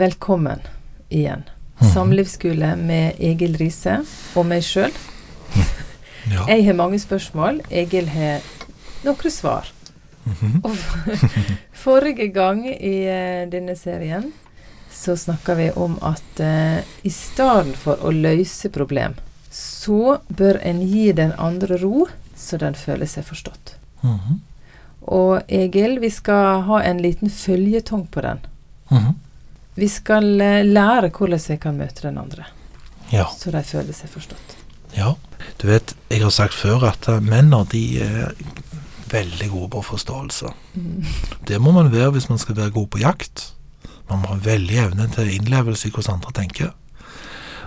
velkommen igjen. Mhm. Samlivsskole med Egil Riise og meg sjøl. Ja. Jeg har mange spørsmål. Egil har noen svar. Mhm. Og forrige gang i uh, denne serien så snakka vi om at uh, i stedet for å løse problem, så bør en gi den andre ro, så den føler seg forstått. Mhm. Og Egil, vi skal ha en liten føljetong på den. Mhm. Vi skal eh, lære hvordan vi kan møte den andre, Ja. så de føler seg forstått. ja. Du vet, jeg har sagt før at menner menn de er veldig gode på forståelse. Mm. Det må man være hvis man skal være god på jakt. Man må ha veldig evne til innlevelse i hvordan andre tenker.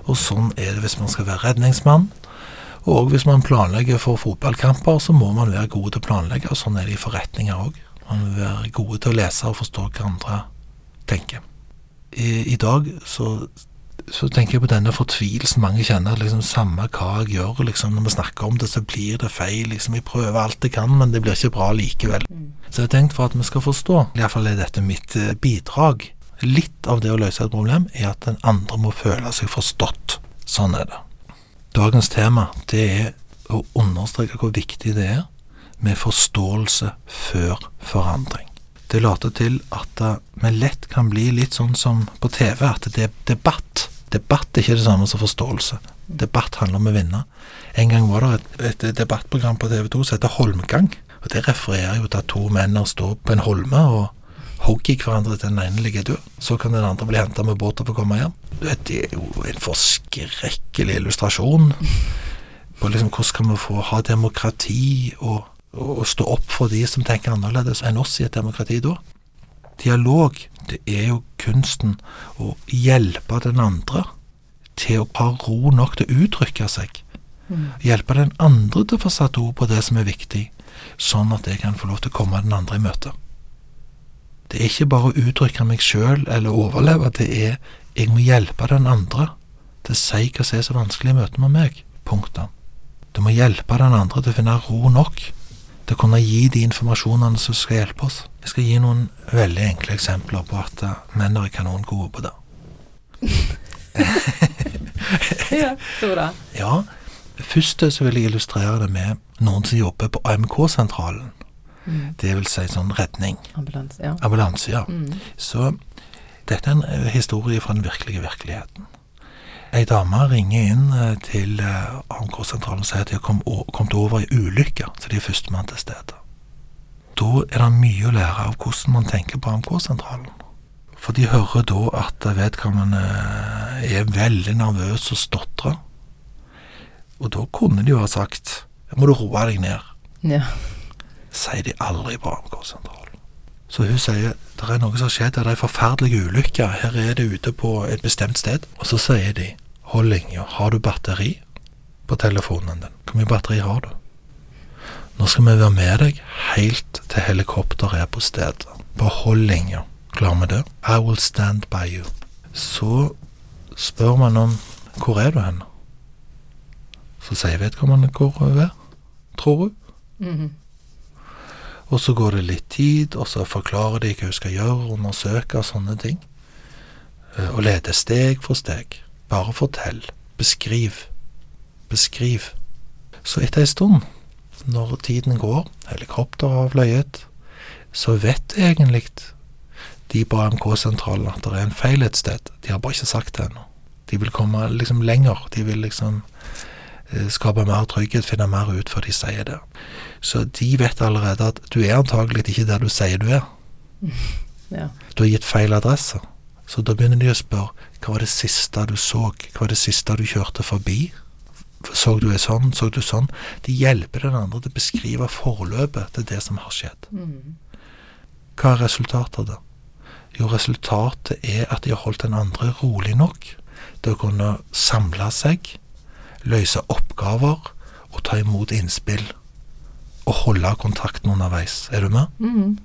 Og sånn er det hvis man skal være redningsmann. Og hvis man planlegger for fotballkamper, så må man være god til å planlegge. Og sånn er det i forretninger òg. Man må være gode til å lese og forstå hva andre tenker. I, i dag så, så tenker jeg på denne fortvilelsen mange kjenner. liksom Samme hva jeg gjør, liksom, når vi snakker om det, så blir det feil. liksom Jeg prøver alt jeg kan, men det blir ikke bra likevel. Så jeg har tenkt for at vi skal forstå, iallfall er dette mitt eh, bidrag. Litt av det å løse et problem er at den andre må føle seg forstått. Sånn er det. Dagens tema det er å understreke hvor viktig det er med forståelse før forandring. Det later til at eh, vi lett kan bli litt sånn som på TV, at det er debatt. Debatt er ikke det samme som forståelse. Debatt handler om å vinne. En gang var det et, et debattprogram på TV 2 som heter Holmgang. Og Det refererer jo til at to menn står på en holme og hogger hverandre til den ene ligger død. Så kan den andre bli henta med båt og få komme hjem. Det er jo en forskrekkelig illustrasjon på liksom hvordan kan vi få ha demokrati og, og, og stå opp for de som tenker annerledes enn oss i et demokrati da. Dialog, det er jo kunsten å hjelpe den andre til å ha ro nok til å uttrykke seg. Hjelpe den andre til å få satt ord på det som er viktig, sånn at jeg kan få lov til å komme den andre i møte. Det er ikke bare å uttrykke meg sjøl eller overleve, det er jeg må hjelpe den andre til å si hva som er så vanskelig i møte med meg. Punktum. Du må hjelpe den andre til å finne ro nok til å kunne gi de informasjonene som skal hjelpe oss. Jeg skal gi noen veldig enkle eksempler på at eh, menn er kanongode på det. Ja, så bra. Ja, først så vil jeg illustrere det med noen som jobber på AMK-sentralen. Mm. Det vil si sånn redning. Ambulanse. Ja. Ambulanse, ja. Mm. Så dette er en eh, historie fra den virkelige virkeligheten. Ei dame ringer inn eh, til eh, AMK-sentralen og sier at de har kom, kommet over i ulykke, så de er førstemann til stedet. Da er det mye å lære av hvordan man tenker på AMK-sentralen. For de hører da at vedkommende er veldig nervøs og stotrer. Og da kunne de jo ha sagt må du roe deg ned ja. sier de aldri på AMK-sentralen. Så hun sier det er noe som har skjedd, det er en forferdelig ulykke, her er det ute på et bestemt sted. Og så sier de hold linja, har du batteri på telefonen din? Hvor mye batteri har du? Nå skal vi være med deg helt til helikopteret er på stedet. Bare hold linja. Klar med det? I will stand by you. Så spør man om hvor er du hen? Så sier vedkommende hvor hun er, tror hun. Mhm. Og så går det litt tid, og så forklarer de hva hun skal gjøre, undersøke og sånne ting. Eh, Og leder steg for steg. Bare fortell. Beskriv. Beskriv. Så etter ei stund, når tiden går, helikopteret har fløyet, så vet egentlig de på AMK-sentralen at det er en feil et sted. De har bare ikke sagt det ennå. De vil komme liksom lenger. De vil liksom eh, skape mer trygghet, finne mer ut før de sier det. Så de vet allerede at du er antagelig ikke der du sier du er. ja. Du har gitt feil adresse. Så da begynner de å spørre hva var det siste du så, hva var det siste du kjørte forbi? Så du er sånn, så du sånn? De hjelper den andre til å beskrive forløpet til det som har skjedd. Mhm. Hva er resultatet av det? Jo, resultatet er at de har holdt den andre rolig nok til å kunne samle seg, løse oppgaver og ta imot innspill. Og holde kontakten underveis. Er du med? Mm.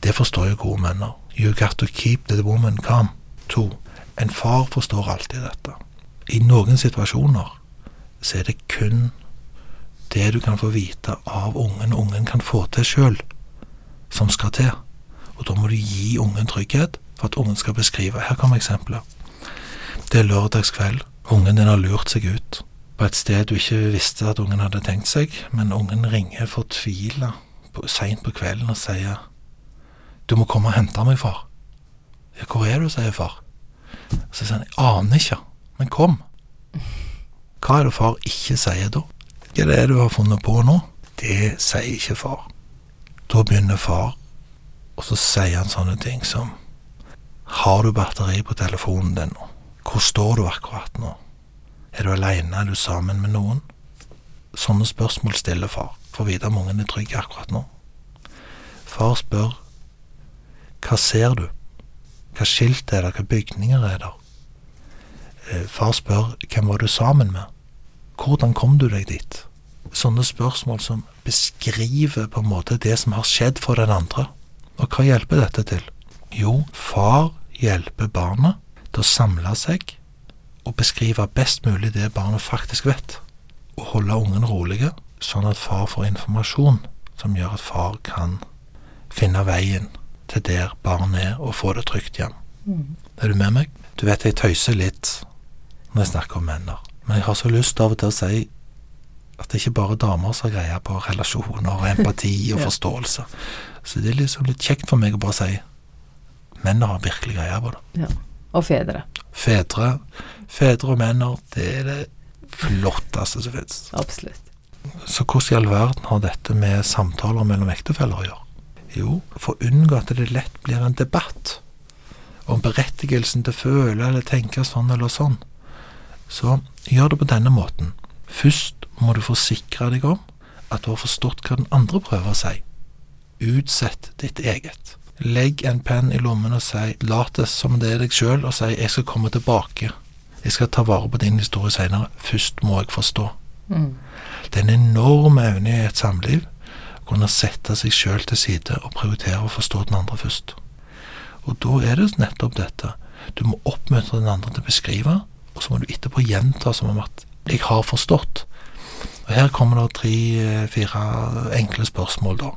Det forstår jo gode menn. You got to keep the woman calm. To. En far forstår alltid dette. I noen situasjoner så er det kun det du kan få vite av ungen, ungen kan få til sjøl, som skal til. Og da må du gi ungen trygghet, for at ungen skal beskrive. Her kommer eksempelet. Det er lørdagskveld. Ungen din har lurt seg ut på et sted du ikke visste at ungen hadde tenkt seg, men ungen ringer fortvila seint på kvelden og sier Du må komme og hente meg, far. Ja, hvor er du, sier far. Så sier han Jeg aner ikke, men kom. Hva er det far ikke sier da? Hva er det du har funnet på nå? Det sier ikke far. Da begynner far, og så sier han sånne ting som Har du batteri på telefonen din nå? Hvor står du akkurat nå? Er du aleine? Er du sammen med noen? Sånne spørsmål stiller far, for å vite om ungen er trygg akkurat nå. Far spør hva ser du? Hva skilt er det? Hva bygninger er det? Eh, far spør hvem var du sammen med? Hvordan kom du deg dit? Sånne spørsmål som beskriver på en måte det som har skjedd for den andre. Og hva hjelper dette til? Jo, far hjelper barnet til å samle seg og beskrive best mulig det barnet faktisk vet, og holde ungen rolige, sånn at far får informasjon som gjør at far kan finne veien til der barnet er, og få det trygt hjem. Mm. Er du med meg? Du vet jeg tøyser litt når jeg snakker om menner, men jeg har så lyst av og til å si at det ikke bare damer som har greie på relasjoner og empati og forståelse. Så det er liksom litt kjekt for meg å bare si mennene har virkelig greie på det. Ja. Og fedre. Fedre. Fedre og menner, det er det flotteste som fins. Absolutt. Så hvordan i all verden har dette med samtaler mellom ektefeller å gjøre? Jo, for å unngå at det lett blir en debatt om berettigelsen til å føle eller tenke sånn eller sånn, så gjør det på denne måten. Først må du forsikre deg om at du har forstått hva den andre prøver å si. Utsett ditt eget. Legg en penn i lommen og si lat det som det er deg sjøl, og si 'jeg skal komme tilbake'. Jeg skal ta vare på din historie seinere. Først må jeg forstå. Mm. Det er en enorm evne i et samliv kunne sette seg sjøl til side og prioritere å forstå den andre først. Og da er det nettopp dette. Du må oppmuntre den andre til å beskrive, og så må du etterpå gjenta som om at 'jeg har forstått'. Og Her kommer det tre-fire enkle spørsmål, da,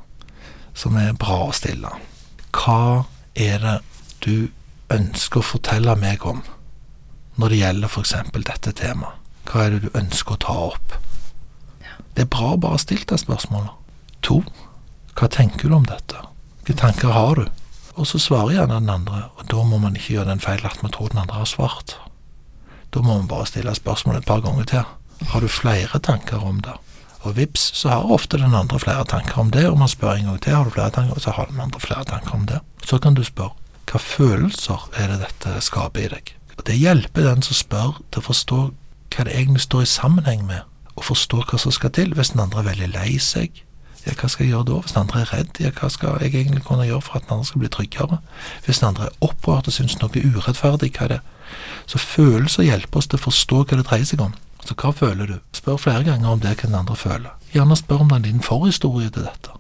som er bra å stille hva er det du ønsker å fortelle meg om når det gjelder f.eks. dette temaet? Hva er det du ønsker å ta opp? Det er bra å bare stille deg spørsmålet. To, hva tenker du om dette? Hvilke tanker har du? Og så svarer gjerne den andre, og da må man ikke gjøre den feil at man tror den andre har svart. Da må man bare stille spørsmålet et par ganger til. Har du flere tanker om det? Og vips, så har ofte den andre flere tanker om det, og man spør en gang til har du flere tanker, og så har den andre flere tanker om det. Så kan du spørre hva følelser er det dette skaper i deg? Og Det hjelper den som spør, til å forstå hva det egentlig står i sammenheng med, og forstå hva som skal til. Hvis den andre er veldig lei seg, ja, hva skal jeg gjøre da? Hvis den andre er redd, ja, hva skal jeg egentlig kunne gjøre for at den andre skal bli tryggere? Hvis den andre er opprørt og syns noe er urettferdig, hva er det? Så følelser hjelper oss til å forstå hva det dreier seg om. Så hva føler du? Spør flere ganger om det hva den andre føler. Gjerne spør om det er din forhistorie til dette.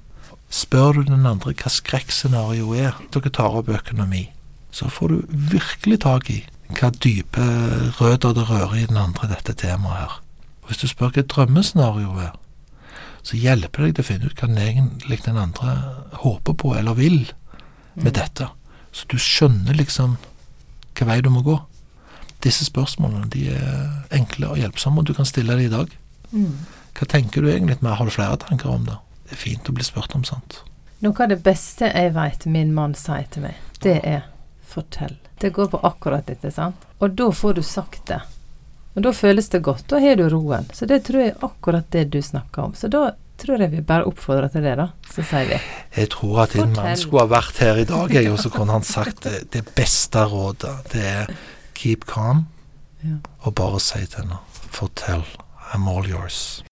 Spør du den andre hva skrekkscenarioet er. Dere tar opp økonomi. Så får du virkelig tak i hva dype røtter det rører i den andre dette temaet her. Og Hvis du spør hva drømmescenarioet er, så hjelper det deg til å finne ut hva den egentlig den andre håper på eller vil med mm. dette. Så du skjønner liksom hva vei du må gå. Disse spørsmålene de er enkle og hjelpsomme, og du kan stille dem i dag. Mm. Hva tenker du egentlig med Har du flere tanker om det? Det er fint å bli spurt om sånt. Noe av det beste jeg veit min mann sier til meg, det er 'fortell'. Det går på akkurat dette, sant? Og da får du sagt det. Og da føles det godt. Da har du roen. Så det tror jeg er akkurat det du snakker om. Så da tror jeg vi bare oppfordrer til det, da. Så sier vi Jeg tror at en mann skulle ha vært her i dag, jeg, og så kunne han sagt det, det beste rådet. Det er keep calm, ja. og bare si til henne 'fortell, I'm all yours'.